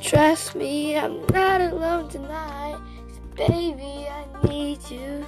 Trust me, I'm not alone tonight. Baby, I need you.